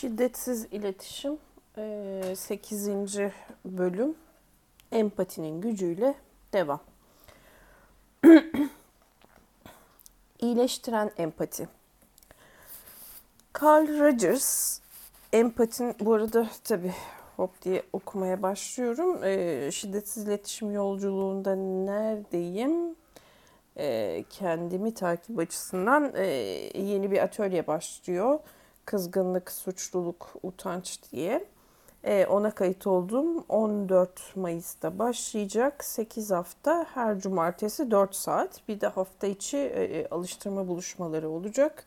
Şiddetsiz iletişim 8. bölüm empatinin gücüyle devam. İyileştiren empati. Carl Rogers empatin bu arada tabi hop diye okumaya başlıyorum. şiddetsiz iletişim yolculuğunda neredeyim? kendimi takip açısından yeni bir atölye başlıyor kızgınlık, suçluluk, utanç diye. E, ona kayıt oldum. 14 Mayıs'ta başlayacak. 8 hafta her cumartesi 4 saat. Bir de hafta içi e, e, alıştırma buluşmaları olacak.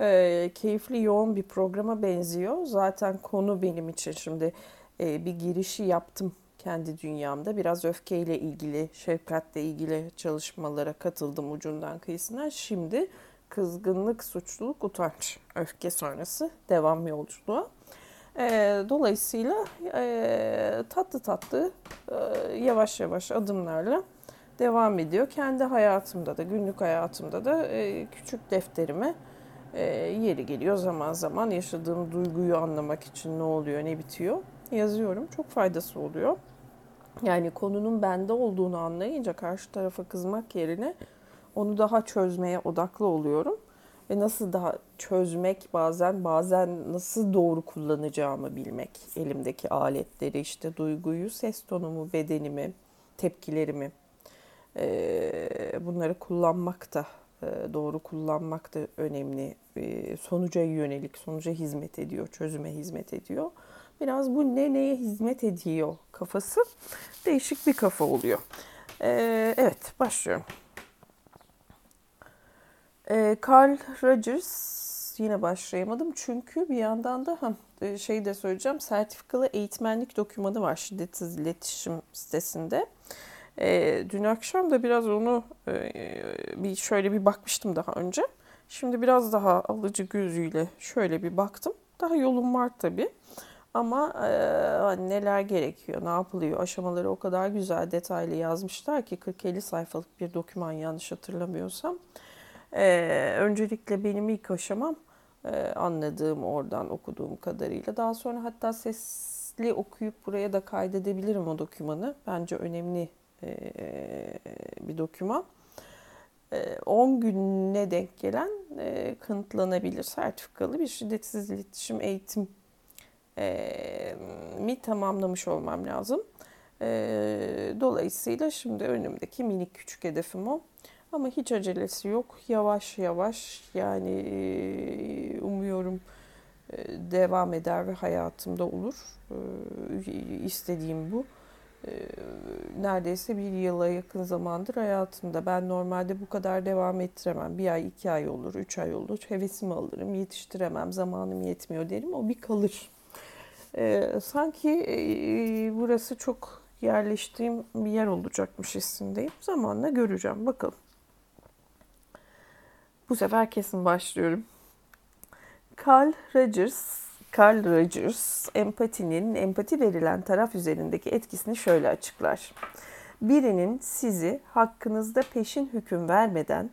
E, keyifli, yoğun bir programa benziyor. Zaten konu benim için şimdi e, bir girişi yaptım kendi dünyamda. Biraz öfkeyle ilgili, şefkatle ilgili çalışmalara katıldım ucundan kıyısından. Şimdi kızgınlık, suçluluk, utanç, öfke sonrası devam yolculuğa. E, dolayısıyla e, tatlı tatlı, e, yavaş yavaş adımlarla devam ediyor. Kendi hayatımda da, günlük hayatımda da e, küçük defterime e, yeri geliyor zaman zaman yaşadığım duyguyu anlamak için ne oluyor, ne bitiyor yazıyorum. Çok faydası oluyor. Yani konunun bende olduğunu anlayınca karşı tarafa kızmak yerine onu daha çözmeye odaklı oluyorum. Ve nasıl daha çözmek bazen bazen nasıl doğru kullanacağımı bilmek. Elimdeki aletleri işte duyguyu, ses tonumu, bedenimi, tepkilerimi bunları kullanmak da doğru kullanmak da önemli. Sonuca yönelik, sonuca hizmet ediyor, çözüme hizmet ediyor. Biraz bu ne neye hizmet ediyor kafası değişik bir kafa oluyor. Evet başlıyorum. E, Carl Rogers yine başlayamadım çünkü bir yandan da şey de söyleyeceğim sertifikalı eğitmenlik dokümanı var şiddetsiz iletişim sitesinde. E, dün akşam da biraz onu e, bir şöyle bir bakmıştım daha önce. Şimdi biraz daha alıcı gözüyle şöyle bir baktım. Daha yolum var tabii. Ama e, hani neler gerekiyor, ne yapılıyor aşamaları o kadar güzel detaylı yazmışlar ki 40-50 sayfalık bir doküman yanlış hatırlamıyorsam. Ee, öncelikle benim ilk aşamam e, anladığım oradan okuduğum kadarıyla. Daha sonra hatta sesli okuyup buraya da kaydedebilirim o dokümanı. Bence önemli e, bir doküman. 10 e, gününe denk gelen e, kanıtlanabilir sertifikalı bir şiddetsiz iletişim eğitim e, mi tamamlamış olmam lazım. E, dolayısıyla şimdi önümdeki minik küçük hedefim o. Ama hiç acelesi yok. Yavaş yavaş yani umuyorum devam eder ve hayatımda olur. İstediğim bu. Neredeyse bir yıla yakın zamandır hayatımda. Ben normalde bu kadar devam ettiremem. Bir ay, iki ay olur, üç ay olur. Hevesimi alırım, yetiştiremem, zamanım yetmiyor derim. O bir kalır. Sanki burası çok yerleştiğim bir yer olacakmış hissindeyim. Zamanla göreceğim. Bakalım. Bu sefer kesin başlıyorum. Carl Rogers, Carl Rogers empatinin empati verilen taraf üzerindeki etkisini şöyle açıklar. Birinin sizi hakkınızda peşin hüküm vermeden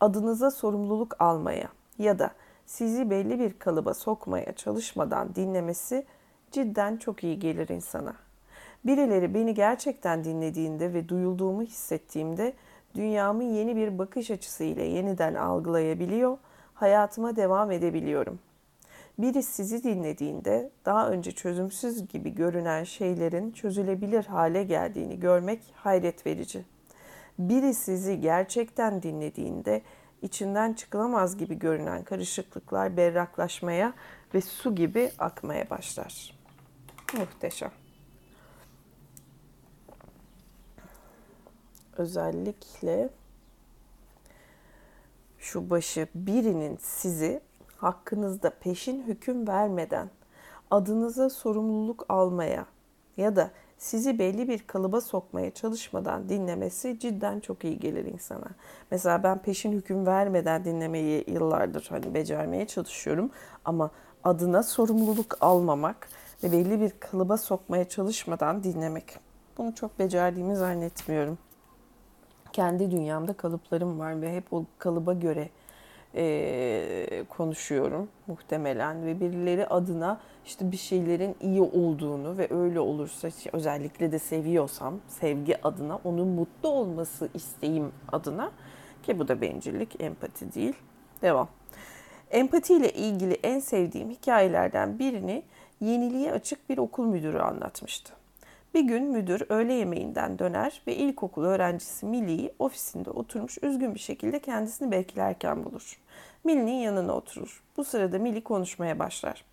adınıza sorumluluk almaya ya da sizi belli bir kalıba sokmaya çalışmadan dinlemesi cidden çok iyi gelir insana. Birileri beni gerçekten dinlediğinde ve duyulduğumu hissettiğimde dünyamı yeni bir bakış açısıyla yeniden algılayabiliyor, hayatıma devam edebiliyorum. Biri sizi dinlediğinde daha önce çözümsüz gibi görünen şeylerin çözülebilir hale geldiğini görmek hayret verici. Biri sizi gerçekten dinlediğinde içinden çıkılamaz gibi görünen karışıklıklar berraklaşmaya ve su gibi akmaya başlar. Muhteşem. Özellikle şu başı birinin sizi hakkınızda peşin hüküm vermeden adınıza sorumluluk almaya ya da sizi belli bir kalıba sokmaya çalışmadan dinlemesi cidden çok iyi gelir insana. Mesela ben peşin hüküm vermeden dinlemeyi yıllardır hani becermeye çalışıyorum ama adına sorumluluk almamak ve belli bir kalıba sokmaya çalışmadan dinlemek. Bunu çok becerdiğimi zannetmiyorum kendi dünyamda kalıplarım var ve hep o kalıba göre e, konuşuyorum muhtemelen ve birileri adına işte bir şeylerin iyi olduğunu ve öyle olursa özellikle de seviyorsam sevgi adına onun mutlu olması isteğim adına ki bu da bencillik, empati değil. Devam. Empati ile ilgili en sevdiğim hikayelerden birini yeniliğe açık bir okul müdürü anlatmıştı. Bir gün müdür öğle yemeğinden döner ve ilkokul öğrencisi Millie'yi ofisinde oturmuş üzgün bir şekilde kendisini beklerken bulur. Millie'nin yanına oturur. Bu sırada Millie konuşmaya başlar.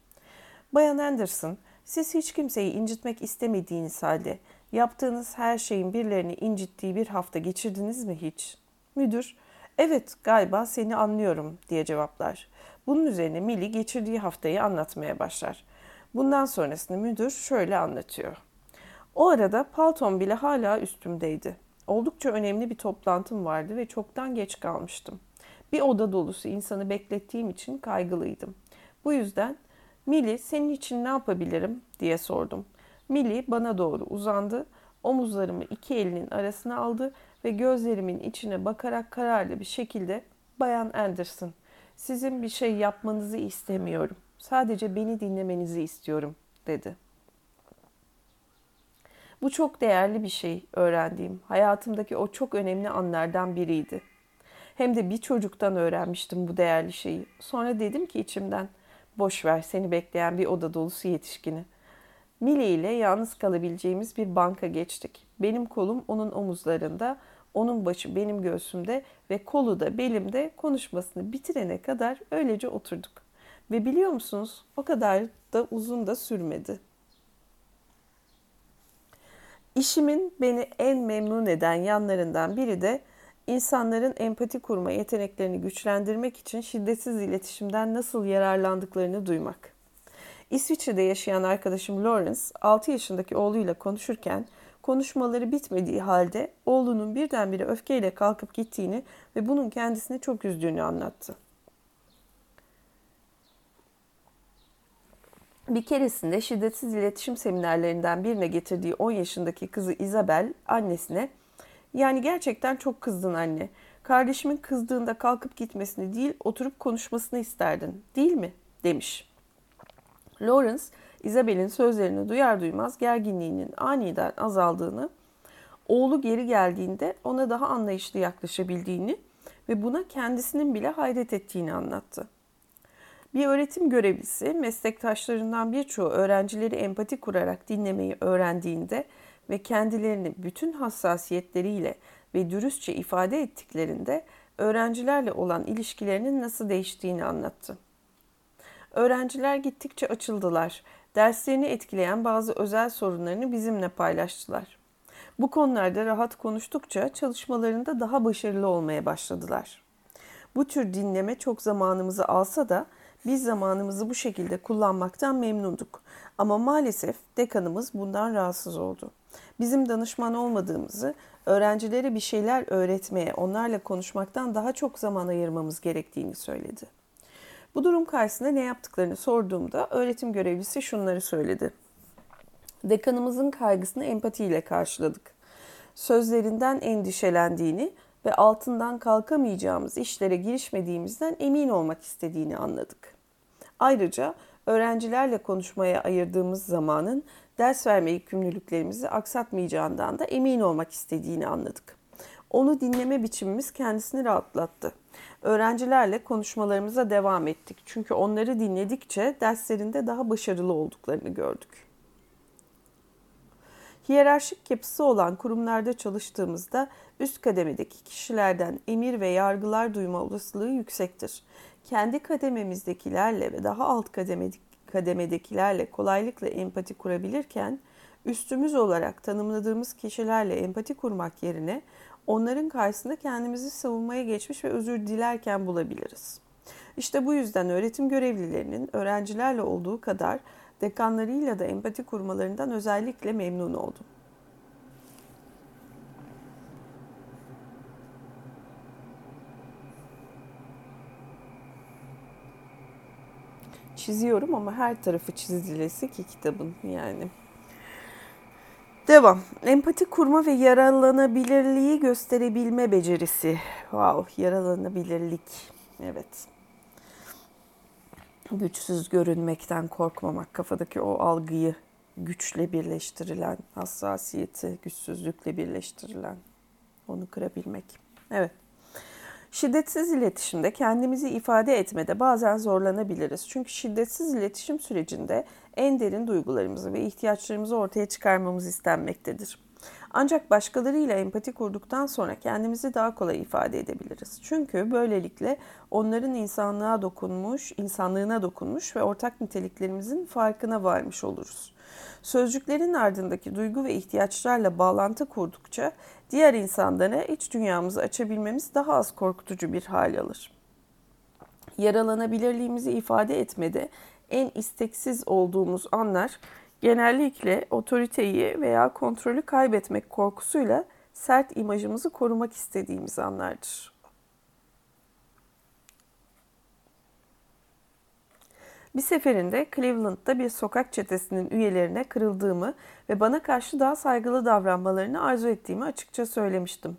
Bayan Anderson, siz hiç kimseyi incitmek istemediğiniz halde yaptığınız her şeyin birilerini incittiği bir hafta geçirdiniz mi hiç? Müdür, evet galiba seni anlıyorum diye cevaplar. Bunun üzerine Millie geçirdiği haftayı anlatmaya başlar. Bundan sonrasını müdür şöyle anlatıyor. O arada paltom bile hala üstümdeydi. Oldukça önemli bir toplantım vardı ve çoktan geç kalmıştım. Bir oda dolusu insanı beklettiğim için kaygılıydım. Bu yüzden Mili senin için ne yapabilirim diye sordum. Mili bana doğru uzandı, omuzlarımı iki elinin arasına aldı ve gözlerimin içine bakarak kararlı bir şekilde Bayan Anderson, sizin bir şey yapmanızı istemiyorum. Sadece beni dinlemenizi istiyorum dedi. Bu çok değerli bir şey öğrendiğim. Hayatımdaki o çok önemli anlardan biriydi. Hem de bir çocuktan öğrenmiştim bu değerli şeyi. Sonra dedim ki içimden, boş ver seni bekleyen bir oda dolusu yetişkini. Mili ile yalnız kalabileceğimiz bir banka geçtik. Benim kolum onun omuzlarında, onun başı benim göğsümde ve kolu da belimde konuşmasını bitirene kadar öylece oturduk. Ve biliyor musunuz o kadar da uzun da sürmedi. İşimin beni en memnun eden yanlarından biri de insanların empati kurma yeteneklerini güçlendirmek için şiddetsiz iletişimden nasıl yararlandıklarını duymak. İsviçre'de yaşayan arkadaşım Lawrence 6 yaşındaki oğluyla konuşurken konuşmaları bitmediği halde oğlunun birdenbire öfkeyle kalkıp gittiğini ve bunun kendisini çok üzdüğünü anlattı. Bir keresinde şiddetsiz iletişim seminerlerinden birine getirdiği 10 yaşındaki kızı Isabel annesine yani gerçekten çok kızdın anne. Kardeşimin kızdığında kalkıp gitmesini değil oturup konuşmasını isterdin değil mi? demiş. Lawrence Isabel'in sözlerini duyar duymaz gerginliğinin aniden azaldığını, oğlu geri geldiğinde ona daha anlayışlı yaklaşabildiğini ve buna kendisinin bile hayret ettiğini anlattı. Bir öğretim görevlisi meslektaşlarından birçoğu öğrencileri empati kurarak dinlemeyi öğrendiğinde ve kendilerini bütün hassasiyetleriyle ve dürüstçe ifade ettiklerinde öğrencilerle olan ilişkilerinin nasıl değiştiğini anlattı. Öğrenciler gittikçe açıldılar. Derslerini etkileyen bazı özel sorunlarını bizimle paylaştılar. Bu konularda rahat konuştukça çalışmalarında daha başarılı olmaya başladılar. Bu tür dinleme çok zamanımızı alsa da biz zamanımızı bu şekilde kullanmaktan memnunduk. Ama maalesef dekanımız bundan rahatsız oldu. Bizim danışman olmadığımızı, öğrencilere bir şeyler öğretmeye, onlarla konuşmaktan daha çok zaman ayırmamız gerektiğini söyledi. Bu durum karşısında ne yaptıklarını sorduğumda öğretim görevlisi şunları söyledi. Dekanımızın kaygısını empatiyle karşıladık. Sözlerinden endişelendiğini ve altından kalkamayacağımız işlere girişmediğimizden emin olmak istediğini anladık. Ayrıca öğrencilerle konuşmaya ayırdığımız zamanın ders verme yükümlülüklerimizi aksatmayacağından da emin olmak istediğini anladık. Onu dinleme biçimimiz kendisini rahatlattı. Öğrencilerle konuşmalarımıza devam ettik. Çünkü onları dinledikçe derslerinde daha başarılı olduklarını gördük. Hiyerarşik yapısı olan kurumlarda çalıştığımızda üst kademedeki kişilerden emir ve yargılar duyma olasılığı yüksektir. Kendi kadememizdekilerle ve daha alt kademedekilerle kolaylıkla empati kurabilirken üstümüz olarak tanımladığımız kişilerle empati kurmak yerine onların karşısında kendimizi savunmaya geçmiş ve özür dilerken bulabiliriz. İşte bu yüzden öğretim görevlilerinin öğrencilerle olduğu kadar dekanlarıyla da empati kurmalarından özellikle memnun oldum. Çiziyorum ama her tarafı çizilesi ki kitabın yani. Devam. Empati kurma ve yaralanabilirliği gösterebilme becerisi. Wow, yaralanabilirlik. Evet. Güçsüz görünmekten korkmamak, kafadaki o algıyı güçle birleştirilen, hassasiyeti güçsüzlükle birleştirilen, onu kırabilmek. Evet. Şiddetsiz iletişimde kendimizi ifade etmede bazen zorlanabiliriz. Çünkü şiddetsiz iletişim sürecinde en derin duygularımızı ve ihtiyaçlarımızı ortaya çıkarmamız istenmektedir. Ancak başkalarıyla empati kurduktan sonra kendimizi daha kolay ifade edebiliriz. Çünkü böylelikle onların insanlığa dokunmuş, insanlığına dokunmuş ve ortak niteliklerimizin farkına varmış oluruz. Sözcüklerin ardındaki duygu ve ihtiyaçlarla bağlantı kurdukça diğer insanlara iç dünyamızı açabilmemiz daha az korkutucu bir hal alır. Yaralanabilirliğimizi ifade etmede en isteksiz olduğumuz anlar genellikle otoriteyi veya kontrolü kaybetmek korkusuyla sert imajımızı korumak istediğimiz anlardır. Bir seferinde Cleveland'da bir sokak çetesinin üyelerine kırıldığımı ve bana karşı daha saygılı davranmalarını arzu ettiğimi açıkça söylemiştim.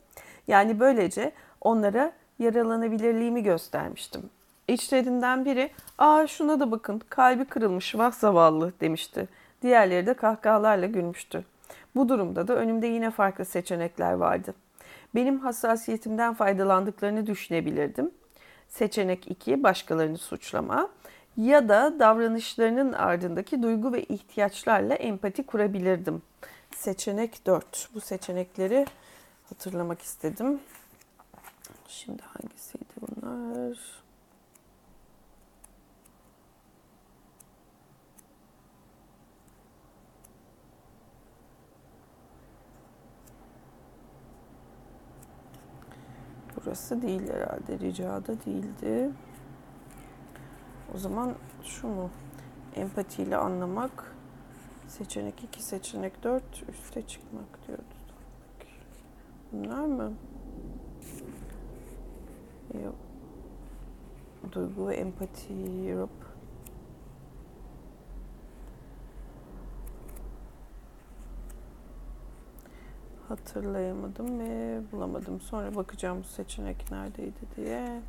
Yani böylece onlara yaralanabilirliğimi göstermiştim. İçlerinden biri, ''Aa şuna da bakın, kalbi kırılmış, vah zavallı.'' demişti. Diğerleri de kahkahalarla gülmüştü. Bu durumda da önümde yine farklı seçenekler vardı. Benim hassasiyetimden faydalandıklarını düşünebilirdim. Seçenek 2 başkalarını suçlama ya da davranışlarının ardındaki duygu ve ihtiyaçlarla empati kurabilirdim. Seçenek 4. Bu seçenekleri hatırlamak istedim. Şimdi hangisiydi bunlar? Burası değil herhalde. Ricada değildi. O zaman şu mu? Empatiyle anlamak. Seçenek 2, seçenek 4. Üste çıkmak diyordu. Bunlar mı? Yok. Duygu ve empati Europe. Hatırlayamadım ve bulamadım. Sonra bakacağım bu seçenek neredeydi diye.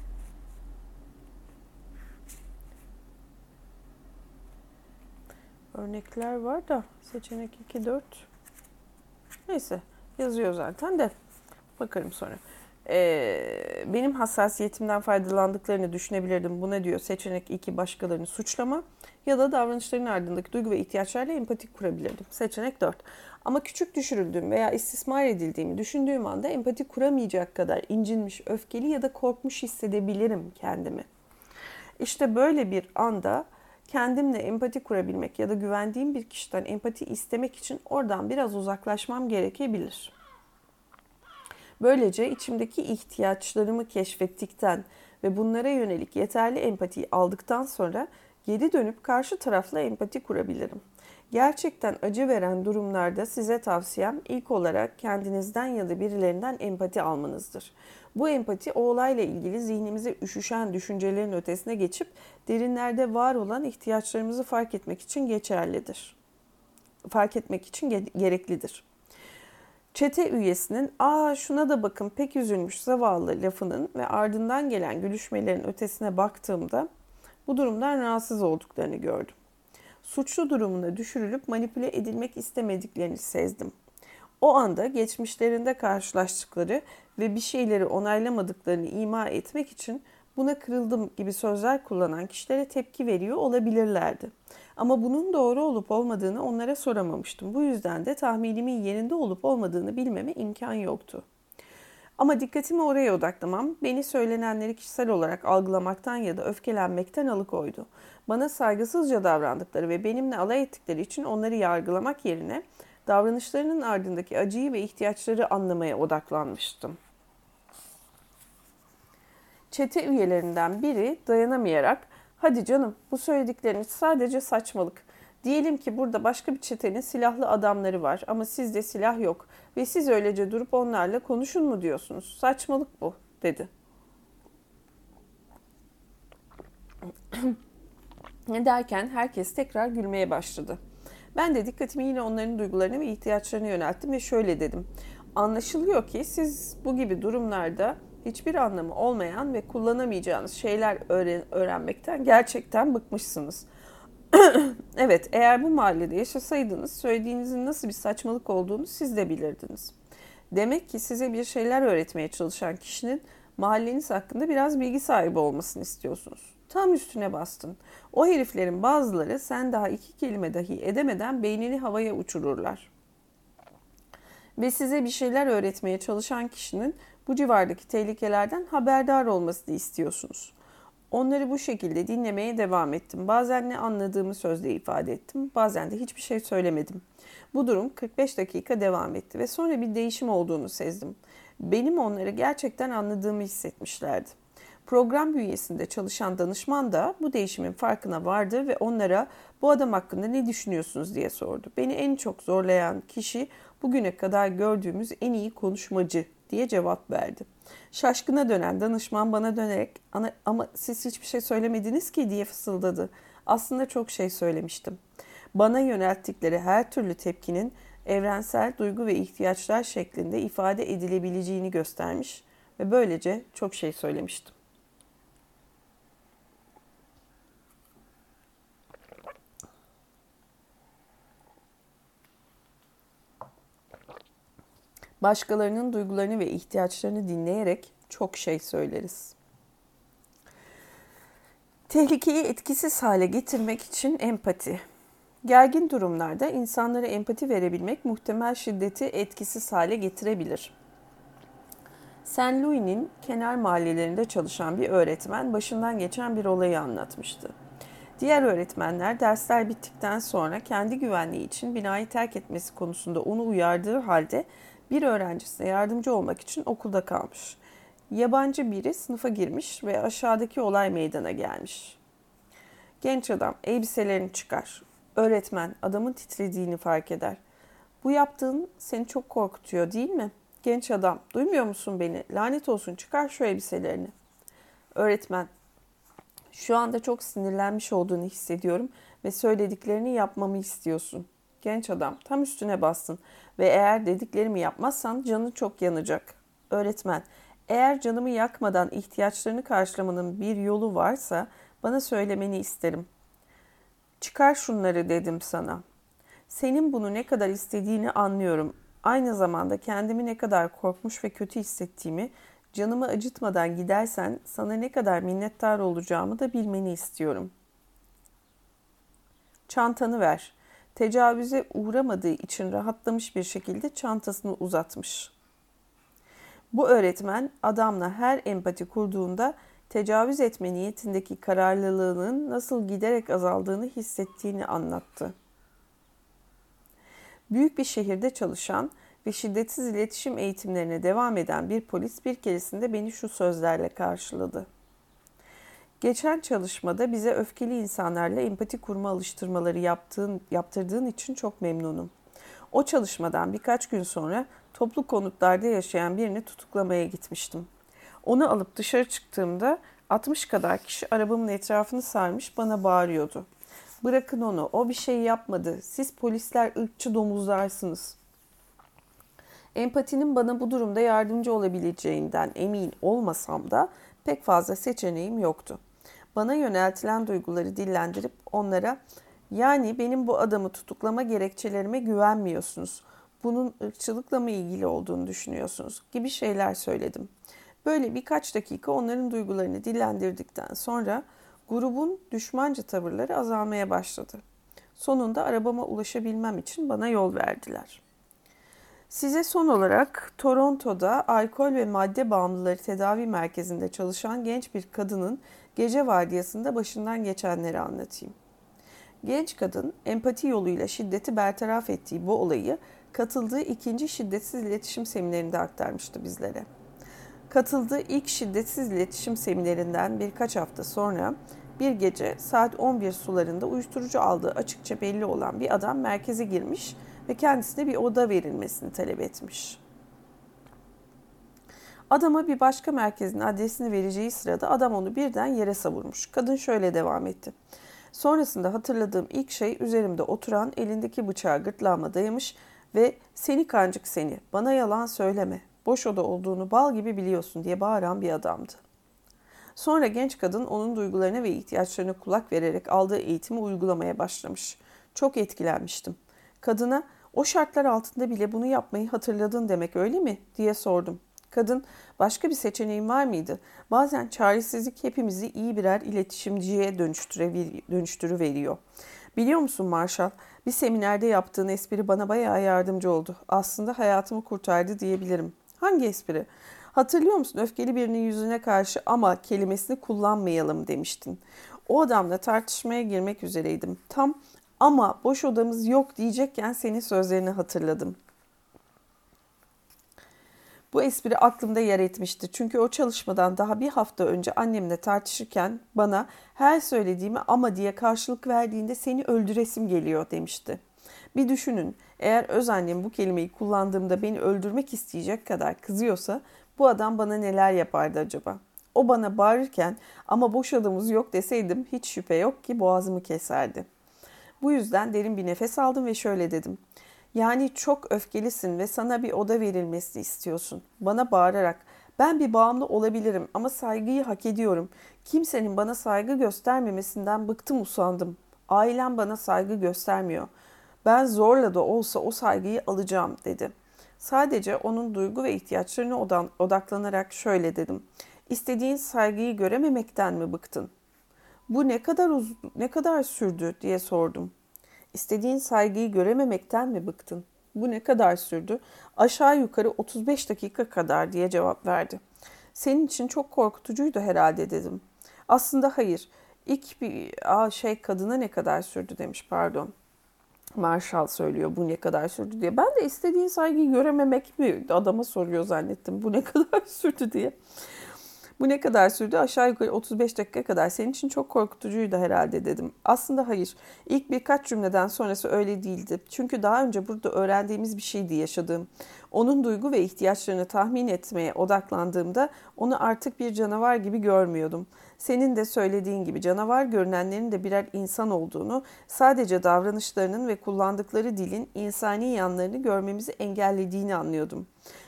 örnekler var da seçenek 2 4 neyse yazıyor zaten de bakarım sonra. Ee, benim hassasiyetimden faydalandıklarını düşünebilirdim. Bu ne diyor? Seçenek 2 başkalarını suçlama ya da davranışların ardındaki duygu ve ihtiyaçlarla empati kurabilirdim. Seçenek 4. Ama küçük düşürüldüğüm veya istismar edildiğimi düşündüğüm anda empati kuramayacak kadar incinmiş, öfkeli ya da korkmuş hissedebilirim kendimi. İşte böyle bir anda kendimle empati kurabilmek ya da güvendiğim bir kişiden empati istemek için oradan biraz uzaklaşmam gerekebilir. Böylece içimdeki ihtiyaçlarımı keşfettikten ve bunlara yönelik yeterli empatiyi aldıktan sonra geri dönüp karşı tarafla empati kurabilirim. Gerçekten acı veren durumlarda size tavsiyem ilk olarak kendinizden ya da birilerinden empati almanızdır. Bu empati o olayla ilgili zihnimize üşüşen düşüncelerin ötesine geçip derinlerde var olan ihtiyaçlarımızı fark etmek için geçerlidir. Fark etmek için gereklidir. Çete üyesinin ''Aa şuna da bakın pek üzülmüş zavallı'' lafının ve ardından gelen gülüşmelerin ötesine baktığımda bu durumdan rahatsız olduklarını gördüm. Suçlu durumuna düşürülüp manipüle edilmek istemediklerini sezdim. O anda geçmişlerinde karşılaştıkları ve bir şeyleri onaylamadıklarını ima etmek için buna kırıldım gibi sözler kullanan kişilere tepki veriyor olabilirlerdi. Ama bunun doğru olup olmadığını onlara soramamıştım. Bu yüzden de tahminimin yerinde olup olmadığını bilmeme imkan yoktu. Ama dikkatimi oraya odaklamam beni söylenenleri kişisel olarak algılamaktan ya da öfkelenmekten alıkoydu. Bana saygısızca davrandıkları ve benimle alay ettikleri için onları yargılamak yerine davranışlarının ardındaki acıyı ve ihtiyaçları anlamaya odaklanmıştım. Çete üyelerinden biri dayanamayarak hadi canım bu söyledikleriniz sadece saçmalık. Diyelim ki burada başka bir çetenin silahlı adamları var ama sizde silah yok ve siz öylece durup onlarla konuşun mu diyorsunuz? Saçmalık bu dedi. Derken herkes tekrar gülmeye başladı. Ben de dikkatimi yine onların duygularına ve ihtiyaçlarına yönelttim ve şöyle dedim. Anlaşılıyor ki siz bu gibi durumlarda hiçbir anlamı olmayan ve kullanamayacağınız şeyler öğren öğrenmekten gerçekten bıkmışsınız. evet, eğer bu mahallede yaşasaydınız söylediğinizin nasıl bir saçmalık olduğunu siz de bilirdiniz. Demek ki size bir şeyler öğretmeye çalışan kişinin mahalleniz hakkında biraz bilgi sahibi olmasını istiyorsunuz. Tam üstüne bastın. O heriflerin bazıları sen daha iki kelime dahi edemeden beynini havaya uçururlar. Ve size bir şeyler öğretmeye çalışan kişinin bu civardaki tehlikelerden haberdar olmasını istiyorsunuz. Onları bu şekilde dinlemeye devam ettim. Bazen ne anladığımı sözle ifade ettim, bazen de hiçbir şey söylemedim. Bu durum 45 dakika devam etti ve sonra bir değişim olduğunu sezdim. Benim onları gerçekten anladığımı hissetmişlerdi. Program bünyesinde çalışan danışman da bu değişimin farkına vardı ve onlara bu adam hakkında ne düşünüyorsunuz diye sordu. Beni en çok zorlayan kişi bugüne kadar gördüğümüz en iyi konuşmacı diye cevap verdi. Şaşkına dönen danışman bana dönerek ama siz hiçbir şey söylemediniz ki diye fısıldadı. Aslında çok şey söylemiştim. Bana yönelttikleri her türlü tepkinin evrensel duygu ve ihtiyaçlar şeklinde ifade edilebileceğini göstermiş ve böylece çok şey söylemiştim. Başkalarının duygularını ve ihtiyaçlarını dinleyerek çok şey söyleriz. Tehlikeyi etkisiz hale getirmek için empati. Gergin durumlarda insanlara empati verebilmek muhtemel şiddeti etkisiz hale getirebilir. St. Louis'nin kenar mahallelerinde çalışan bir öğretmen başından geçen bir olayı anlatmıştı. Diğer öğretmenler dersler bittikten sonra kendi güvenliği için binayı terk etmesi konusunda onu uyardığı halde bir öğrencisine yardımcı olmak için okulda kalmış. Yabancı biri sınıfa girmiş ve aşağıdaki olay meydana gelmiş. Genç adam elbiselerini çıkar. Öğretmen adamın titrediğini fark eder. Bu yaptığın seni çok korkutuyor değil mi? Genç adam duymuyor musun beni? Lanet olsun çıkar şu elbiselerini. Öğretmen şu anda çok sinirlenmiş olduğunu hissediyorum ve söylediklerini yapmamı istiyorsun. Genç adam tam üstüne bastın ve eğer dediklerimi yapmazsan canı çok yanacak. Öğretmen eğer canımı yakmadan ihtiyaçlarını karşılamanın bir yolu varsa bana söylemeni isterim. Çıkar şunları dedim sana. Senin bunu ne kadar istediğini anlıyorum. Aynı zamanda kendimi ne kadar korkmuş ve kötü hissettiğimi, canımı acıtmadan gidersen sana ne kadar minnettar olacağımı da bilmeni istiyorum. Çantanı ver. Tecavüze uğramadığı için rahatlamış bir şekilde çantasını uzatmış. Bu öğretmen adamla her empati kurduğunda tecavüz etme niyetindeki kararlılığının nasıl giderek azaldığını hissettiğini anlattı. Büyük bir şehirde çalışan ve şiddetsiz iletişim eğitimlerine devam eden bir polis bir keresinde beni şu sözlerle karşıladı. Geçen çalışmada bize öfkeli insanlarla empati kurma alıştırmaları yaptığın, yaptırdığın için çok memnunum. O çalışmadan birkaç gün sonra toplu konutlarda yaşayan birini tutuklamaya gitmiştim. Onu alıp dışarı çıktığımda 60 kadar kişi arabamın etrafını sarmış bana bağırıyordu. Bırakın onu, o bir şey yapmadı. Siz polisler ırkçı domuzlarsınız. Empatinin bana bu durumda yardımcı olabileceğinden emin olmasam da pek fazla seçeneğim yoktu. Bana yöneltilen duyguları dillendirip onlara yani benim bu adamı tutuklama gerekçelerime güvenmiyorsunuz. Bunun ırkçılıkla mı ilgili olduğunu düşünüyorsunuz gibi şeyler söyledim. Böyle birkaç dakika onların duygularını dillendirdikten sonra grubun düşmanca tavırları azalmaya başladı. Sonunda arabama ulaşabilmem için bana yol verdiler. Size son olarak Toronto'da alkol ve madde bağımlıları tedavi merkezinde çalışan genç bir kadının gece vardiyasında başından geçenleri anlatayım. Genç kadın empati yoluyla şiddeti bertaraf ettiği bu olayı katıldığı ikinci şiddetsiz iletişim seminerinde aktarmıştı bizlere. Katıldığı ilk şiddetsiz iletişim seminerinden birkaç hafta sonra bir gece saat 11 sularında uyuşturucu aldığı açıkça belli olan bir adam merkeze girmiş ve kendisine bir oda verilmesini talep etmiş. Adama bir başka merkezin adresini vereceği sırada adam onu birden yere savurmuş. Kadın şöyle devam etti. Sonrasında hatırladığım ilk şey üzerimde oturan elindeki bıçağı gırtlağıma dayamış ve seni kancık seni bana yalan söyleme boş oda olduğunu bal gibi biliyorsun diye bağıran bir adamdı. Sonra genç kadın onun duygularına ve ihtiyaçlarına kulak vererek aldığı eğitimi uygulamaya başlamış. Çok etkilenmiştim. Kadına o şartlar altında bile bunu yapmayı hatırladın demek öyle mi diye sordum. Kadın başka bir seçeneğin var mıydı? Bazen çaresizlik hepimizi iyi birer iletişimciye dönüştürüveriyor. Biliyor musun Marshall? Bir seminerde yaptığın espri bana bayağı yardımcı oldu. Aslında hayatımı kurtardı diyebilirim. Hangi espri? Hatırlıyor musun öfkeli birinin yüzüne karşı ama kelimesini kullanmayalım demiştin. O adamla tartışmaya girmek üzereydim. Tam ama boş odamız yok diyecekken senin sözlerini hatırladım. Bu espri aklımda yer etmişti. Çünkü o çalışmadan daha bir hafta önce annemle tartışırken bana her söylediğimi ama diye karşılık verdiğinde seni öldüresim geliyor demişti. Bir düşünün eğer öz annem bu kelimeyi kullandığımda beni öldürmek isteyecek kadar kızıyorsa bu adam bana neler yapardı acaba? O bana bağırırken ama boş adamız yok deseydim hiç şüphe yok ki boğazımı keserdi. Bu yüzden derin bir nefes aldım ve şöyle dedim. Yani çok öfkelisin ve sana bir oda verilmesini istiyorsun. Bana bağırarak ben bir bağımlı olabilirim ama saygıyı hak ediyorum. Kimsenin bana saygı göstermemesinden bıktım usandım. Ailem bana saygı göstermiyor. Ben zorla da olsa o saygıyı alacağım dedi. Sadece onun duygu ve ihtiyaçlarına odaklanarak şöyle dedim. İstediğin saygıyı görememekten mi bıktın? Bu ne kadar uz ne kadar sürdü diye sordum. İstediğin saygıyı görememekten mi bıktın? Bu ne kadar sürdü? Aşağı yukarı 35 dakika kadar diye cevap verdi. Senin için çok korkutucuydu herhalde dedim. Aslında hayır. İlk bir aa, şey kadına ne kadar sürdü demiş pardon. Marshall söylüyor bu ne kadar sürdü diye. Ben de istediğin saygıyı görememek mi adama soruyor zannettim. Bu ne kadar sürdü diye. Bu ne kadar sürdü? Aşağı yukarı 35 dakika kadar. Senin için çok korkutucuydu herhalde dedim. Aslında hayır. İlk birkaç cümleden sonrası öyle değildi. Çünkü daha önce burada öğrendiğimiz bir şeydi yaşadığım. Onun duygu ve ihtiyaçlarını tahmin etmeye odaklandığımda onu artık bir canavar gibi görmüyordum. Senin de söylediğin gibi canavar görünenlerin de birer insan olduğunu, sadece davranışlarının ve kullandıkları dilin insani yanlarını görmemizi engellediğini anlıyordum.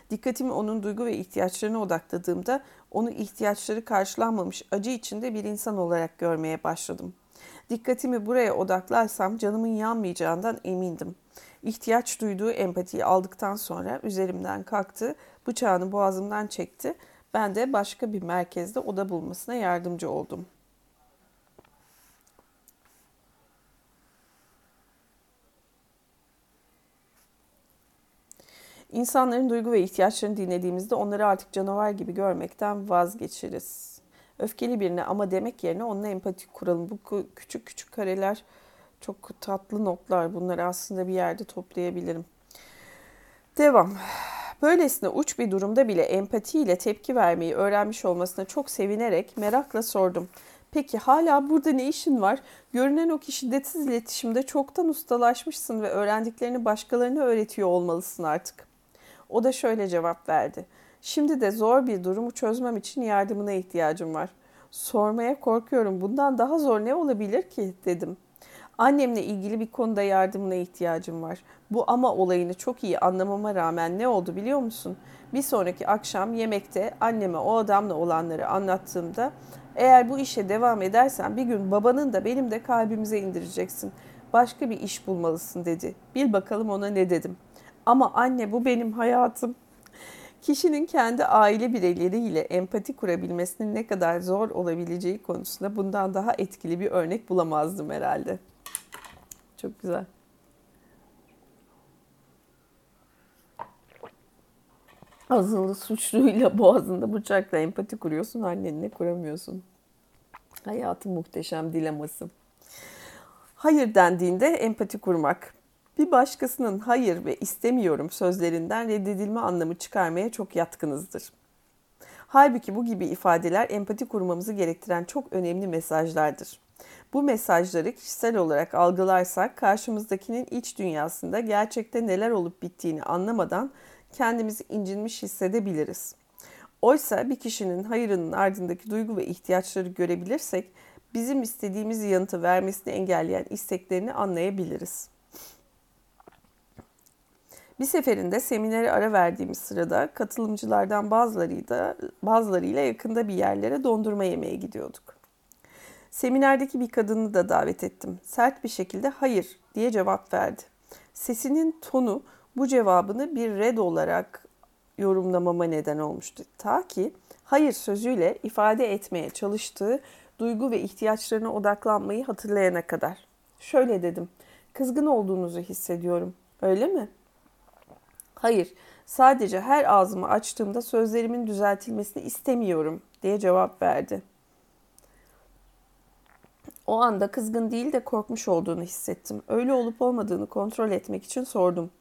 Dikkatimi onun duygu ve ihtiyaçlarına odakladığımda onu ihtiyaçları karşılanmamış acı içinde bir insan olarak görmeye başladım. Dikkatimi buraya odaklarsam canımın yanmayacağından emindim. İhtiyaç duyduğu empatiyi aldıktan sonra üzerimden kalktı, bıçağını boğazımdan çekti. Ben de başka bir merkezde oda bulmasına yardımcı oldum. İnsanların duygu ve ihtiyaçlarını dinlediğimizde onları artık canavar gibi görmekten vazgeçeriz. Öfkeli birine ama demek yerine onunla empati kuralım. Bu küçük küçük kareler çok tatlı notlar. Bunları aslında bir yerde toplayabilirim. Devam. Böylesine uç bir durumda bile empatiyle tepki vermeyi öğrenmiş olmasına çok sevinerek merakla sordum. Peki hala burada ne işin var? Görünen o ki şiddetsiz iletişimde çoktan ustalaşmışsın ve öğrendiklerini başkalarına öğretiyor olmalısın artık. O da şöyle cevap verdi. Şimdi de zor bir durumu çözmem için yardımına ihtiyacım var. Sormaya korkuyorum. Bundan daha zor ne olabilir ki dedim. Annemle ilgili bir konuda yardımına ihtiyacım var. Bu ama olayını çok iyi anlamama rağmen ne oldu biliyor musun? Bir sonraki akşam yemekte anneme o adamla olanları anlattığımda eğer bu işe devam edersen bir gün babanın da benim de kalbimize indireceksin. Başka bir iş bulmalısın dedi. Bil bakalım ona ne dedim. Ama anne bu benim hayatım. Kişinin kendi aile bireyleriyle empati kurabilmesinin ne kadar zor olabileceği konusunda bundan daha etkili bir örnek bulamazdım herhalde. Çok güzel. Azılı suçluyla boğazında bıçakla empati kuruyorsun, annenle kuramıyorsun. Hayatın muhteşem dileması. Hayır dendiğinde empati kurmak. Bir başkasının hayır ve istemiyorum sözlerinden reddedilme anlamı çıkarmaya çok yatkınızdır. Halbuki bu gibi ifadeler empati kurmamızı gerektiren çok önemli mesajlardır. Bu mesajları kişisel olarak algılarsak karşımızdakinin iç dünyasında gerçekte neler olup bittiğini anlamadan kendimizi incinmiş hissedebiliriz. Oysa bir kişinin hayırının ardındaki duygu ve ihtiyaçları görebilirsek bizim istediğimiz yanıtı vermesini engelleyen isteklerini anlayabiliriz. Bir seferinde seminere ara verdiğimiz sırada katılımcılardan bazılarıyla, bazılarıyla yakında bir yerlere dondurma yemeye gidiyorduk. Seminerdeki bir kadını da davet ettim. Sert bir şekilde hayır diye cevap verdi. Sesinin tonu bu cevabını bir red olarak yorumlamama neden olmuştu. Ta ki hayır sözüyle ifade etmeye çalıştığı duygu ve ihtiyaçlarına odaklanmayı hatırlayana kadar. Şöyle dedim. Kızgın olduğunuzu hissediyorum. Öyle mi? Hayır. Sadece her ağzımı açtığımda sözlerimin düzeltilmesini istemiyorum diye cevap verdi. O anda kızgın değil de korkmuş olduğunu hissettim. Öyle olup olmadığını kontrol etmek için sordum.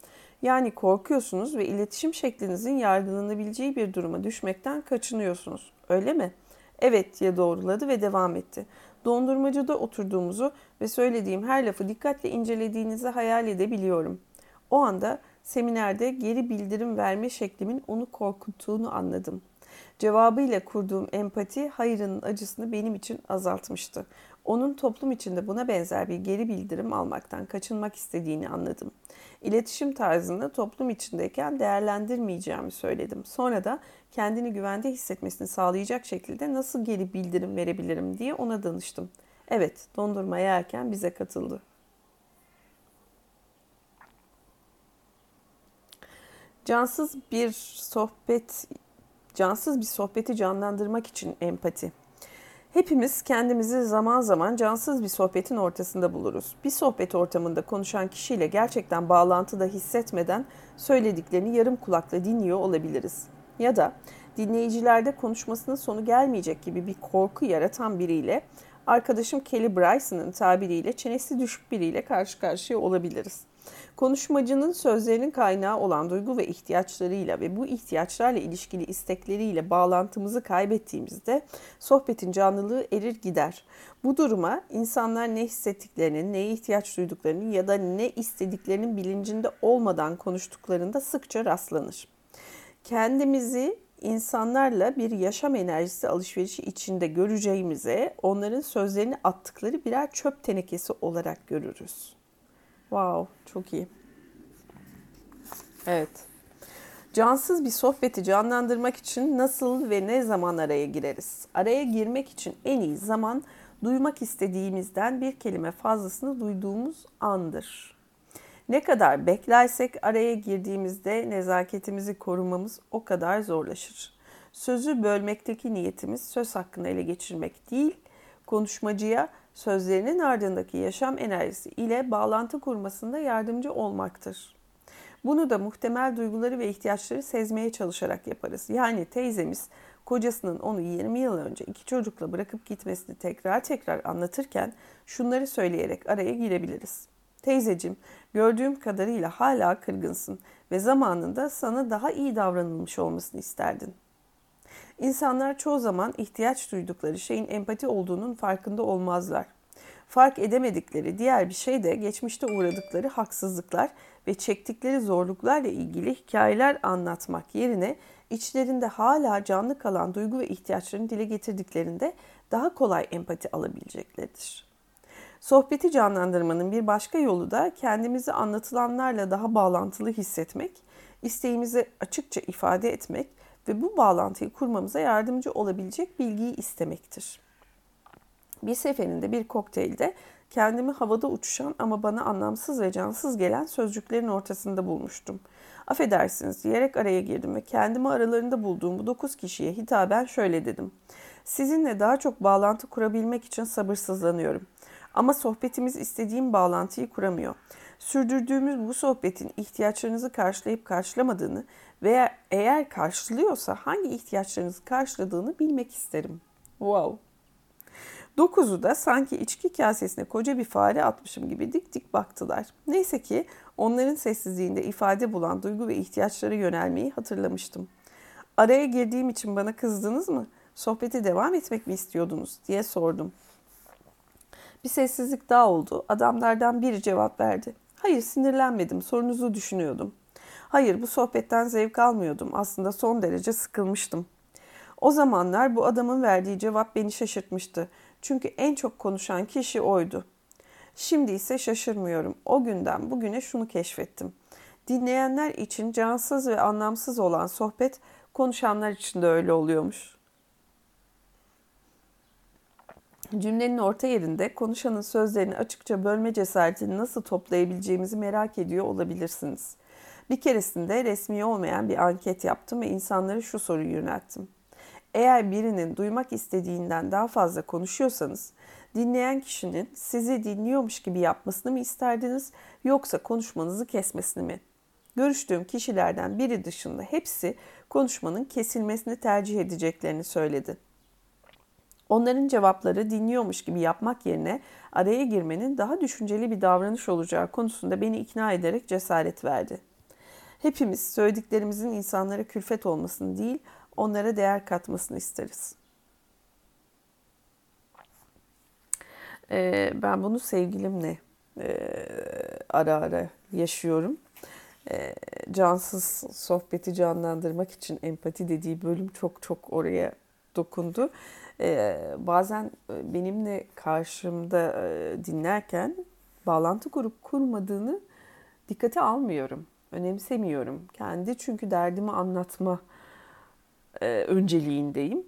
Yani korkuyorsunuz ve iletişim şeklinizin yargılanabileceği bir duruma düşmekten kaçınıyorsunuz. Öyle mi? Evet diye doğruladı ve devam etti. Dondurmacıda oturduğumuzu ve söylediğim her lafı dikkatle incelediğinizi hayal edebiliyorum. O anda seminerde geri bildirim verme şeklimin onu korkuttuğunu anladım. Cevabıyla kurduğum empati hayırın acısını benim için azaltmıştı. Onun toplum içinde buna benzer bir geri bildirim almaktan kaçınmak istediğini anladım. İletişim tarzını toplum içindeyken değerlendirmeyeceğimi söyledim. Sonra da kendini güvende hissetmesini sağlayacak şekilde nasıl geri bildirim verebilirim diye ona danıştım. Evet, dondurma yerken bize katıldı. Cansız bir sohbet, cansız bir sohbeti canlandırmak için empati. Hepimiz kendimizi zaman zaman cansız bir sohbetin ortasında buluruz. Bir sohbet ortamında konuşan kişiyle gerçekten bağlantıda hissetmeden söylediklerini yarım kulakla dinliyor olabiliriz. Ya da dinleyicilerde konuşmasının sonu gelmeyecek gibi bir korku yaratan biriyle arkadaşım Kelly Bryson'ın tabiriyle çenesi düşük biriyle karşı karşıya olabiliriz. Konuşmacının sözlerinin kaynağı olan duygu ve ihtiyaçlarıyla ve bu ihtiyaçlarla ilişkili istekleriyle bağlantımızı kaybettiğimizde sohbetin canlılığı erir gider. Bu duruma insanlar ne hissettiklerini, neye ihtiyaç duyduklarını ya da ne istediklerinin bilincinde olmadan konuştuklarında sıkça rastlanır. Kendimizi insanlarla bir yaşam enerjisi alışverişi içinde göreceğimize onların sözlerini attıkları birer çöp tenekesi olarak görürüz. Wow, çok iyi. Evet. Cansız bir sohbeti canlandırmak için nasıl ve ne zaman araya gireriz? Araya girmek için en iyi zaman duymak istediğimizden bir kelime fazlasını duyduğumuz andır. Ne kadar beklersek araya girdiğimizde nezaketimizi korumamız o kadar zorlaşır. Sözü bölmekteki niyetimiz söz hakkını ele geçirmek değil, konuşmacıya sözlerinin ardındaki yaşam enerjisi ile bağlantı kurmasında yardımcı olmaktır. Bunu da muhtemel duyguları ve ihtiyaçları sezmeye çalışarak yaparız. Yani teyzemiz kocasının onu 20 yıl önce iki çocukla bırakıp gitmesini tekrar tekrar anlatırken şunları söyleyerek araya girebiliriz. Teyzecim, gördüğüm kadarıyla hala kırgınsın ve zamanında sana daha iyi davranılmış olmasını isterdin. İnsanlar çoğu zaman ihtiyaç duydukları şeyin empati olduğunun farkında olmazlar. Fark edemedikleri diğer bir şey de geçmişte uğradıkları haksızlıklar ve çektikleri zorluklarla ilgili hikayeler anlatmak yerine içlerinde hala canlı kalan duygu ve ihtiyaçlarını dile getirdiklerinde daha kolay empati alabilecekleridir. Sohbeti canlandırmanın bir başka yolu da kendimizi anlatılanlarla daha bağlantılı hissetmek, isteğimizi açıkça ifade etmek ve bu bağlantıyı kurmamıza yardımcı olabilecek bilgiyi istemektir. Bir seferinde bir kokteylde kendimi havada uçuşan ama bana anlamsız ve cansız gelen sözcüklerin ortasında bulmuştum. Affedersiniz diyerek araya girdim ve kendimi aralarında bulduğum bu dokuz kişiye hitaben şöyle dedim. Sizinle daha çok bağlantı kurabilmek için sabırsızlanıyorum. Ama sohbetimiz istediğim bağlantıyı kuramıyor. Sürdürdüğümüz bu sohbetin ihtiyaçlarınızı karşılayıp karşılamadığını veya eğer karşılıyorsa hangi ihtiyaçlarınızı karşıladığını bilmek isterim. Wow. Dokuzu da sanki içki kasesine koca bir fare atmışım gibi dik dik baktılar. Neyse ki onların sessizliğinde ifade bulan duygu ve ihtiyaçlara yönelmeyi hatırlamıştım. Araya girdiğim için bana kızdınız mı? Sohbete devam etmek mi istiyordunuz diye sordum. Bir sessizlik daha oldu. Adamlardan biri cevap verdi. Hayır sinirlenmedim. Sorunuzu düşünüyordum. Hayır bu sohbetten zevk almıyordum. Aslında son derece sıkılmıştım. O zamanlar bu adamın verdiği cevap beni şaşırtmıştı. Çünkü en çok konuşan kişi oydu. Şimdi ise şaşırmıyorum. O günden bugüne şunu keşfettim. Dinleyenler için cansız ve anlamsız olan sohbet konuşanlar için de öyle oluyormuş. Cümlenin orta yerinde konuşanın sözlerini açıkça bölme cesaretini nasıl toplayabileceğimizi merak ediyor olabilirsiniz. Bir keresinde resmi olmayan bir anket yaptım ve insanlara şu soruyu yönelttim. Eğer birinin duymak istediğinden daha fazla konuşuyorsanız dinleyen kişinin sizi dinliyormuş gibi yapmasını mı isterdiniz yoksa konuşmanızı kesmesini mi? Görüştüğüm kişilerden biri dışında hepsi konuşmanın kesilmesini tercih edeceklerini söyledi. Onların cevapları dinliyormuş gibi yapmak yerine araya girmenin daha düşünceli bir davranış olacağı konusunda beni ikna ederek cesaret verdi. Hepimiz söylediklerimizin insanlara külfet olmasını değil, onlara değer katmasını isteriz. Ee, ben bunu sevgilimle e, ara ara yaşıyorum. E, cansız sohbeti canlandırmak için empati dediği bölüm çok çok oraya dokundu. E, bazen benimle karşımda e, dinlerken bağlantı kurup kurmadığını dikkate almıyorum, önemsemiyorum. Kendi çünkü derdimi anlatma e, önceliğindeyim.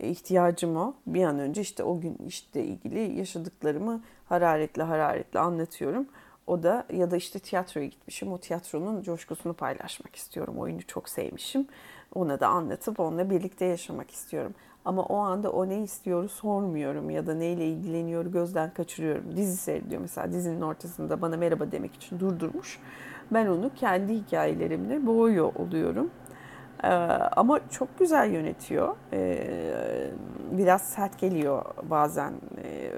E, ihtiyacım o. Bir an önce işte o gün işte ilgili yaşadıklarımı hararetle hararetle anlatıyorum. O da ya da işte tiyatroya gitmişim. O tiyatronun coşkusunu paylaşmak istiyorum. Oyunu çok sevmişim. Ona da anlatıp onunla birlikte yaşamak istiyorum. Ama o anda o ne istiyor sormuyorum ya da neyle ilgileniyor gözden kaçırıyorum. Dizi seyrediyor mesela dizinin ortasında bana merhaba demek için durdurmuş. Ben onu kendi hikayelerimle boğuyor oluyorum. Ee, ama çok güzel yönetiyor. Ee, biraz sert geliyor bazen e,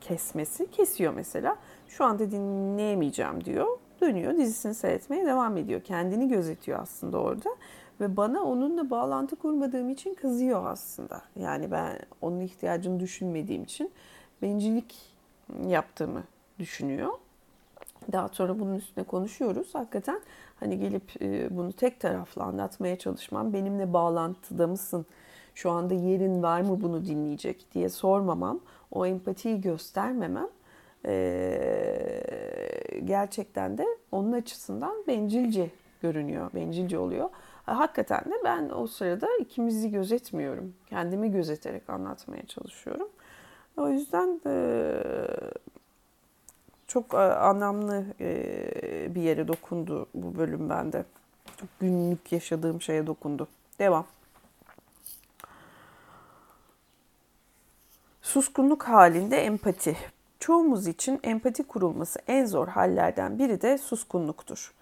kesmesi. Kesiyor mesela. Şu anda dinleyemeyeceğim diyor. Dönüyor dizisini seyretmeye devam ediyor. Kendini gözetiyor aslında orada. Ve bana onunla bağlantı kurmadığım için kızıyor aslında. Yani ben onun ihtiyacını düşünmediğim için bencillik yaptığımı düşünüyor. Daha sonra bunun üstüne konuşuyoruz. Hakikaten hani gelip e, bunu tek taraflı anlatmaya çalışmam, benimle bağlantıda mısın, şu anda yerin var mı bunu dinleyecek diye sormamam, o empatiyi göstermemem e, gerçekten de onun açısından bencilce görünüyor, bencilce oluyor. Hakikaten de ben o sırada ikimizi gözetmiyorum. Kendimi gözeterek anlatmaya çalışıyorum. O yüzden e, çok anlamlı bir yere dokundu bu bölüm bende. Çok günlük yaşadığım şeye dokundu. Devam. Suskunluk halinde empati. Çoğumuz için empati kurulması en zor hallerden biri de suskunluktur.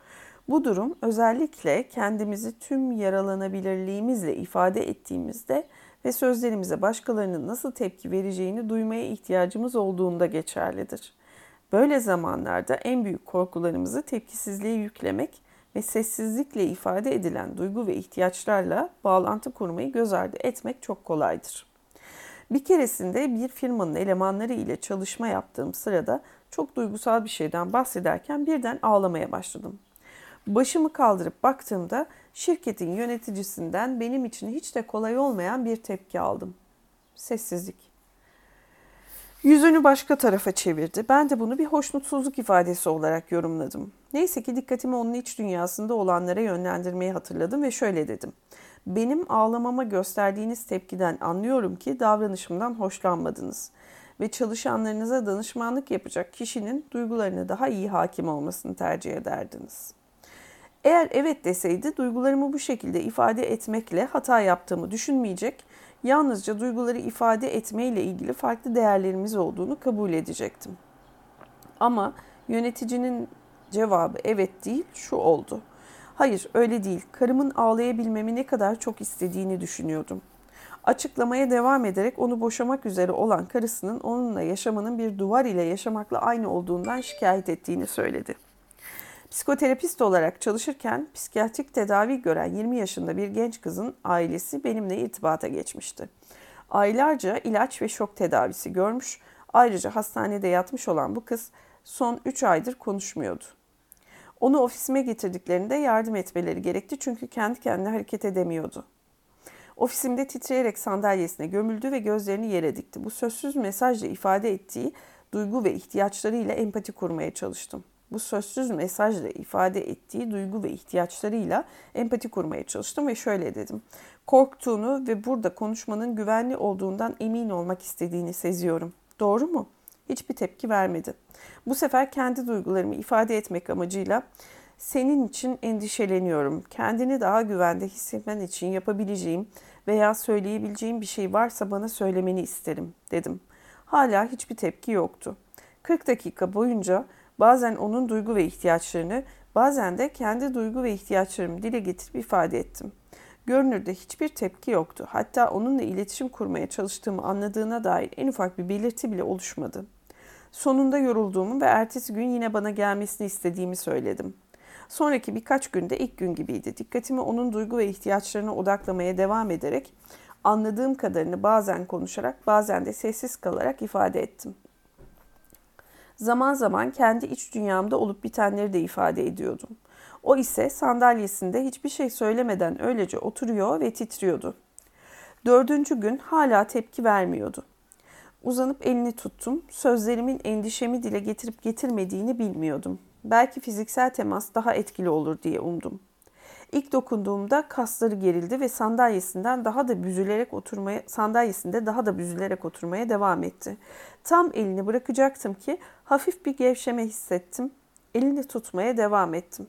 Bu durum özellikle kendimizi tüm yaralanabilirliğimizle ifade ettiğimizde ve sözlerimize başkalarının nasıl tepki vereceğini duymaya ihtiyacımız olduğunda geçerlidir. Böyle zamanlarda en büyük korkularımızı tepkisizliğe yüklemek ve sessizlikle ifade edilen duygu ve ihtiyaçlarla bağlantı kurmayı göz ardı etmek çok kolaydır. Bir keresinde bir firmanın elemanları ile çalışma yaptığım sırada çok duygusal bir şeyden bahsederken birden ağlamaya başladım. Başımı kaldırıp baktığımda şirketin yöneticisinden benim için hiç de kolay olmayan bir tepki aldım. Sessizlik. Yüzünü başka tarafa çevirdi. Ben de bunu bir hoşnutsuzluk ifadesi olarak yorumladım. Neyse ki dikkatimi onun iç dünyasında olanlara yönlendirmeyi hatırladım ve şöyle dedim. Benim ağlamama gösterdiğiniz tepkiden anlıyorum ki davranışımdan hoşlanmadınız ve çalışanlarınıza danışmanlık yapacak kişinin duygularına daha iyi hakim olmasını tercih ederdiniz. Eğer evet deseydi duygularımı bu şekilde ifade etmekle hata yaptığımı düşünmeyecek, yalnızca duyguları ifade etmeyle ilgili farklı değerlerimiz olduğunu kabul edecektim. Ama yöneticinin cevabı evet değil şu oldu. Hayır öyle değil. Karımın ağlayabilmemi ne kadar çok istediğini düşünüyordum. Açıklamaya devam ederek onu boşamak üzere olan karısının onunla yaşamanın bir duvar ile yaşamakla aynı olduğundan şikayet ettiğini söyledi. Psikoterapist olarak çalışırken psikiyatrik tedavi gören 20 yaşında bir genç kızın ailesi benimle irtibata geçmişti. Aylarca ilaç ve şok tedavisi görmüş, ayrıca hastanede yatmış olan bu kız son 3 aydır konuşmuyordu. Onu ofisime getirdiklerinde yardım etmeleri gerekti çünkü kendi kendine hareket edemiyordu. Ofisimde titreyerek sandalyesine gömüldü ve gözlerini yere dikti. Bu sözsüz mesajla ifade ettiği duygu ve ihtiyaçlarıyla empati kurmaya çalıştım. Bu sözsüz mesajla ifade ettiği duygu ve ihtiyaçlarıyla empati kurmaya çalıştım ve şöyle dedim. Korktuğunu ve burada konuşmanın güvenli olduğundan emin olmak istediğini seziyorum. Doğru mu? Hiçbir tepki vermedi. Bu sefer kendi duygularımı ifade etmek amacıyla senin için endişeleniyorum. Kendini daha güvende hissetmen için yapabileceğim veya söyleyebileceğim bir şey varsa bana söylemeni isterim dedim. Hala hiçbir tepki yoktu. 40 dakika boyunca bazen onun duygu ve ihtiyaçlarını, bazen de kendi duygu ve ihtiyaçlarımı dile getirip ifade ettim. Görünürde hiçbir tepki yoktu. Hatta onunla iletişim kurmaya çalıştığımı anladığına dair en ufak bir belirti bile oluşmadı. Sonunda yorulduğumu ve ertesi gün yine bana gelmesini istediğimi söyledim. Sonraki birkaç günde ilk gün gibiydi. Dikkatimi onun duygu ve ihtiyaçlarına odaklamaya devam ederek anladığım kadarını bazen konuşarak bazen de sessiz kalarak ifade ettim. Zaman zaman kendi iç dünyamda olup bitenleri de ifade ediyordum. O ise sandalyesinde hiçbir şey söylemeden öylece oturuyor ve titriyordu. Dördüncü gün hala tepki vermiyordu. Uzanıp elini tuttum. Sözlerimin endişemi dile getirip getirmediğini bilmiyordum. Belki fiziksel temas daha etkili olur diye umdum. İlk dokunduğumda kasları gerildi ve sandalyesinden daha da büzülerek oturmaya sandalyesinde daha da büzülerek oturmaya devam etti. Tam elini bırakacaktım ki hafif bir gevşeme hissettim. Elini tutmaya devam ettim.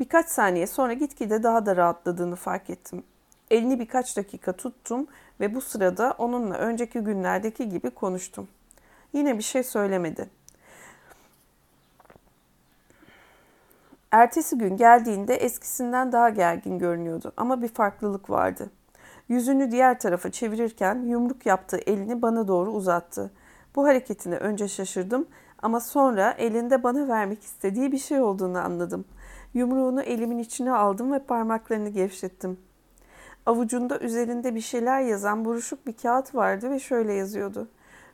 Birkaç saniye sonra gitgide daha da rahatladığını fark ettim. Elini birkaç dakika tuttum ve bu sırada onunla önceki günlerdeki gibi konuştum. Yine bir şey söylemedi. Ertesi gün geldiğinde eskisinden daha gergin görünüyordu ama bir farklılık vardı. Yüzünü diğer tarafa çevirirken yumruk yaptığı elini bana doğru uzattı. Bu hareketine önce şaşırdım ama sonra elinde bana vermek istediği bir şey olduğunu anladım. Yumruğunu elimin içine aldım ve parmaklarını gevşettim. Avucunda üzerinde bir şeyler yazan buruşuk bir kağıt vardı ve şöyle yazıyordu.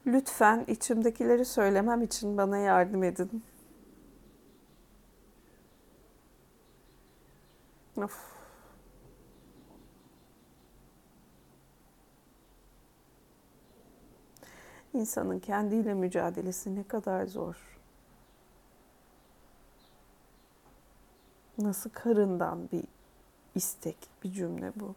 Lütfen içimdekileri söylemem için bana yardım edin. Of. İnsanın kendiyle mücadelesi ne kadar zor. Nasıl karından bir istek, bir cümle bu.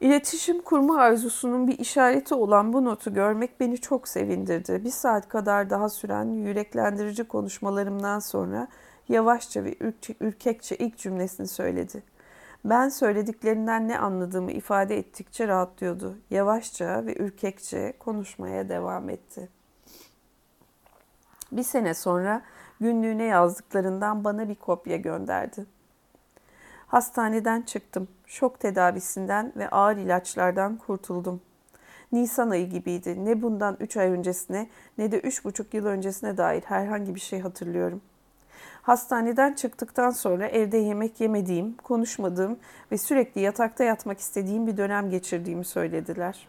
İletişim kurma arzusunun bir işareti olan bu notu görmek beni çok sevindirdi. Bir saat kadar daha süren yüreklendirici konuşmalarımdan sonra yavaşça ve ürkekçe ilk cümlesini söyledi. Ben söylediklerinden ne anladığımı ifade ettikçe rahatlıyordu. Yavaşça ve ürkekçe konuşmaya devam etti. Bir sene sonra günlüğüne yazdıklarından bana bir kopya gönderdi. Hastaneden çıktım. Şok tedavisinden ve ağır ilaçlardan kurtuldum. Nisan ayı gibiydi. Ne bundan üç ay öncesine ne de üç buçuk yıl öncesine dair herhangi bir şey hatırlıyorum. Hastaneden çıktıktan sonra evde yemek yemediğim, konuşmadığım ve sürekli yatakta yatmak istediğim bir dönem geçirdiğimi söylediler.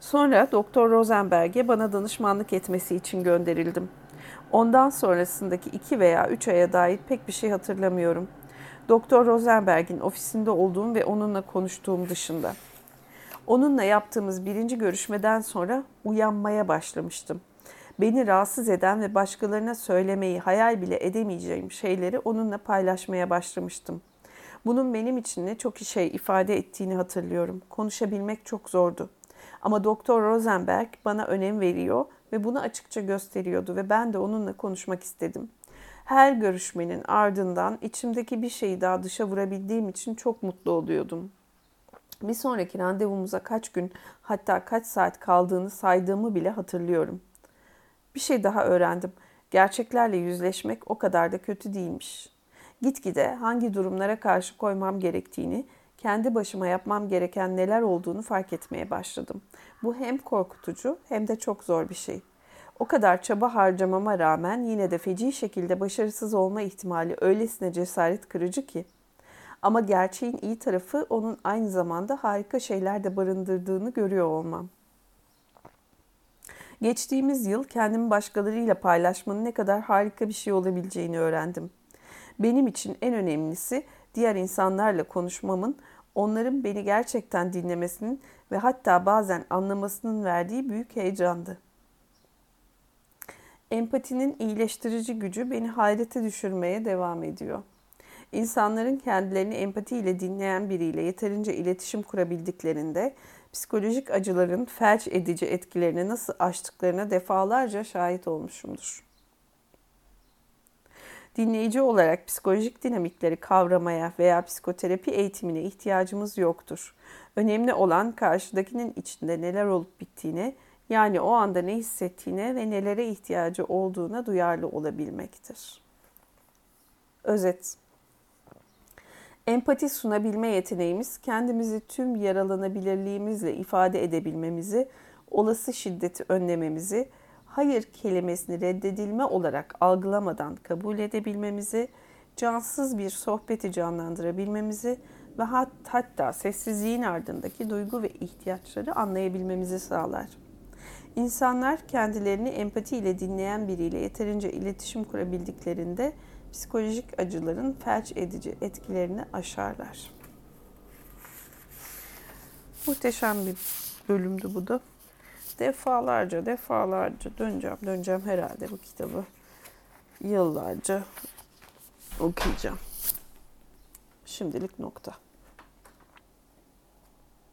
Sonra Doktor Rosenberg'e bana danışmanlık etmesi için gönderildim. Ondan sonrasındaki iki veya üç aya dair pek bir şey hatırlamıyorum. Doktor Rosenberg'in ofisinde olduğum ve onunla konuştuğum dışında. Onunla yaptığımız birinci görüşmeden sonra uyanmaya başlamıştım. Beni rahatsız eden ve başkalarına söylemeyi hayal bile edemeyeceğim şeyleri onunla paylaşmaya başlamıştım. Bunun benim için ne çok şey ifade ettiğini hatırlıyorum. Konuşabilmek çok zordu. Ama Doktor Rosenberg bana önem veriyor ve bunu açıkça gösteriyordu ve ben de onunla konuşmak istedim. Her görüşmenin ardından içimdeki bir şeyi daha dışa vurabildiğim için çok mutlu oluyordum. Bir sonraki randevumuza kaç gün hatta kaç saat kaldığını saydığımı bile hatırlıyorum. Bir şey daha öğrendim. Gerçeklerle yüzleşmek o kadar da kötü değilmiş. Gitgide hangi durumlara karşı koymam gerektiğini, kendi başıma yapmam gereken neler olduğunu fark etmeye başladım. Bu hem korkutucu hem de çok zor bir şey. O kadar çaba harcamama rağmen yine de feci şekilde başarısız olma ihtimali öylesine cesaret kırıcı ki. Ama gerçeğin iyi tarafı onun aynı zamanda harika şeyler de barındırdığını görüyor olmam. Geçtiğimiz yıl kendimi başkalarıyla paylaşmanın ne kadar harika bir şey olabileceğini öğrendim. Benim için en önemlisi diğer insanlarla konuşmamın, onların beni gerçekten dinlemesinin ve hatta bazen anlamasının verdiği büyük heyecandı. Empatinin iyileştirici gücü beni hayrete düşürmeye devam ediyor. İnsanların kendilerini empatiyle dinleyen biriyle yeterince iletişim kurabildiklerinde psikolojik acıların felç edici etkilerini nasıl aştıklarına defalarca şahit olmuşumdur. Dinleyici olarak psikolojik dinamikleri kavramaya veya psikoterapi eğitimine ihtiyacımız yoktur. Önemli olan karşıdakinin içinde neler olup bittiğine, yani o anda ne hissettiğine ve nelere ihtiyacı olduğuna duyarlı olabilmektir. Özet Empati sunabilme yeteneğimiz kendimizi tüm yaralanabilirliğimizle ifade edebilmemizi, olası şiddeti önlememizi, hayır kelimesini reddedilme olarak algılamadan kabul edebilmemizi, cansız bir sohbeti canlandırabilmemizi ve hat, hatta sessizliğin ardındaki duygu ve ihtiyaçları anlayabilmemizi sağlar. İnsanlar kendilerini empatiyle dinleyen biriyle yeterince iletişim kurabildiklerinde psikolojik acıların felç edici etkilerini aşarlar. Muhteşem bir bölümdü bu da. Defalarca, defalarca döneceğim, döneceğim herhalde bu kitabı. Yıllarca okuyacağım. Şimdilik nokta.